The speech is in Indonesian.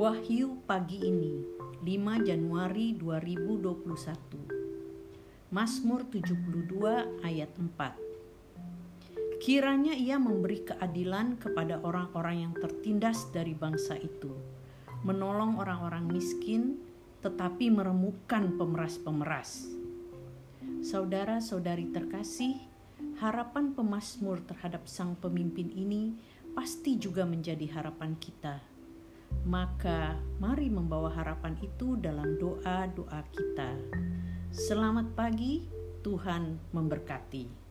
Wahyu pagi ini 5 Januari 2021 Mazmur 72 ayat 4 Kiranya ia memberi keadilan kepada orang-orang yang tertindas dari bangsa itu Menolong orang-orang miskin tetapi meremukkan pemeras-pemeras. Saudara-saudari terkasih, harapan pemazmur terhadap sang pemimpin ini pasti juga menjadi harapan kita maka mari membawa harapan itu dalam doa-doa kita. Selamat pagi, Tuhan memberkati.